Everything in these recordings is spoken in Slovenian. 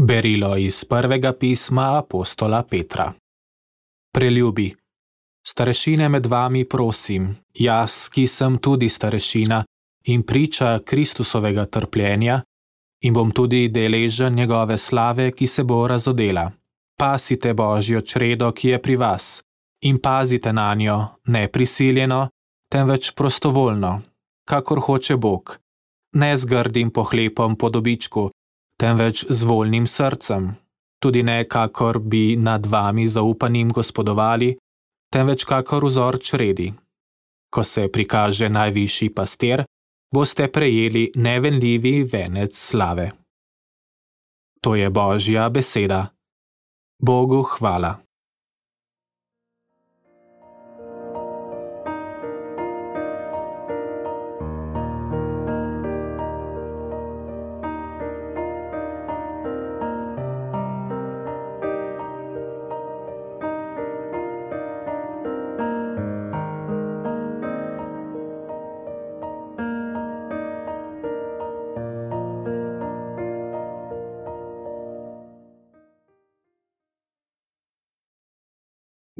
Berilo iz prvega pisma apostola Petra. Preljubi, starešine med vami prosim, jaz, ki sem tudi starešina in priča Kristusovega trpljenja, in bom tudi deležen njegove slave, ki se bo razodela. Pasite božjo čredo, ki je pri vas, in pazite na njo, ne prisiljeno, temveč prostovoljno, kakor hoče Bog, ne z grdim pohlepom po dobičku temveč z voljnim srcem, tudi ne kakor bi nad vami zaupanim gospodovali, temveč kakor vzor čredi. Ko se prikaže najvišji pastir, boste prejeli nevenljivi venec slave. To je božja beseda. Bogu hvala.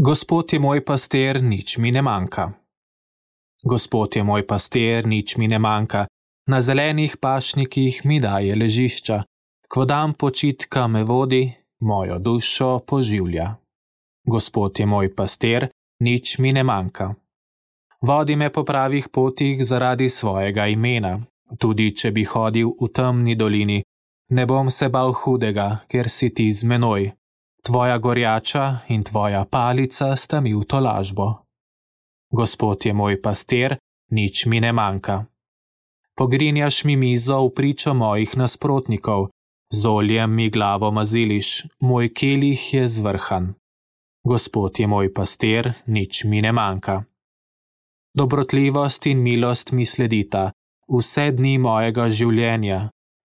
Gospod je moj pastir, nič mi ne manjka. Gospod je moj pastir, nič mi ne manjka, na zelenih pašnikih mi daje ležišča, k vodam počitka me vodi, mojo dušo poživlja. Gospod je moj pastir, nič mi ne manjka. Vodi me po pravih potih zaradi svojega imena, tudi če bi hodil v temni dolini, ne bom se bal hudega, ker si ti z menoj tvoja gorjača in tvoja palica sta mi v tolažbo. Gospod je moj pastir, nič mi ne manjka. Pogrinjaš mi mizo v pričo mojih nasprotnikov, z oljem mi glavo maziliš, moj kelih je zvrhan. Gospod je moj pastir, nič mi ne manjka. Dobrotljivost in milost mi sledita vse dni mojega življenja,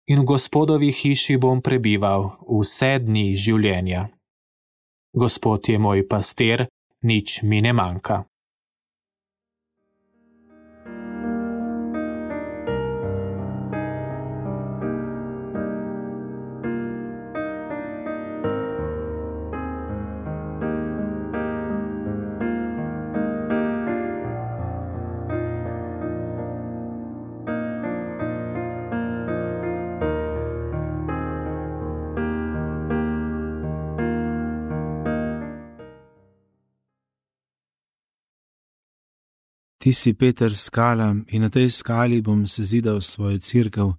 in v gospodovi hiši bom prebival vse dni življenja. Gospod je moj pastir, nič mi ne manjka. Ti si Peter skala in na tej skali bom sezidal svojo crkv,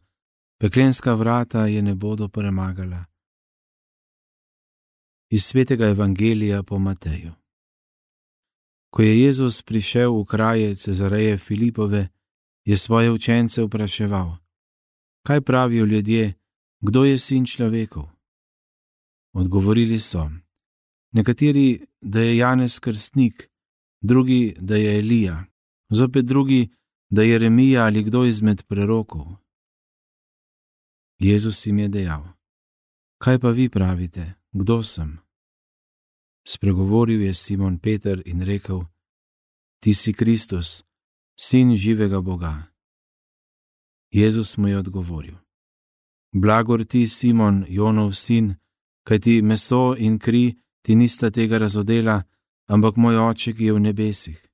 peklenska vrata je ne bodo premagala. Iz svetega evangelija po Mateju. Ko je Jezus prišel v kraje Cezareje Filipove, je svoje učence vpraševal: Kaj pravijo ljudje, kdo je sin človekov? Odgovorili so: Nekateri, da je Janez Krstnik, drugi, da je Elija zopet drugi, da je Remija ali kdo izmed prerokov. Jezus jim je dejal: Kaj pa vi pravite, kdo sem? Spregovoril je Simon Peter in rekel: Ti si Kristus, sin živega Boga. Jezus mu je odgovoril: Blagor ti, Simon, Jonov sin, kajti meso in kri ti nista tega razodela, ampak moj oče, ki je v nebesih.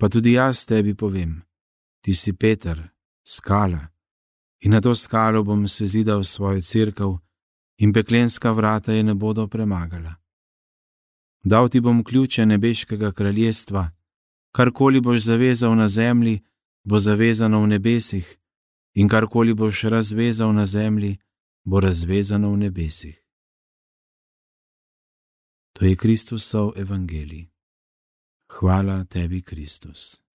Pa tudi jaz tebi povem, ti si Peter, skala, in na to skalo bom se zidal svojo crkv, in peklenska vrata je ne bodo premagala. Dal ti bom ključe nebeškega kraljestva, karkoli boš zavezal na zemlji, bo zavezano v nebesih, in karkoli boš razvezal na zemlji, bo razvezano v nebesih. To je Kristusov evangelij. Hvala tebi, Kristus.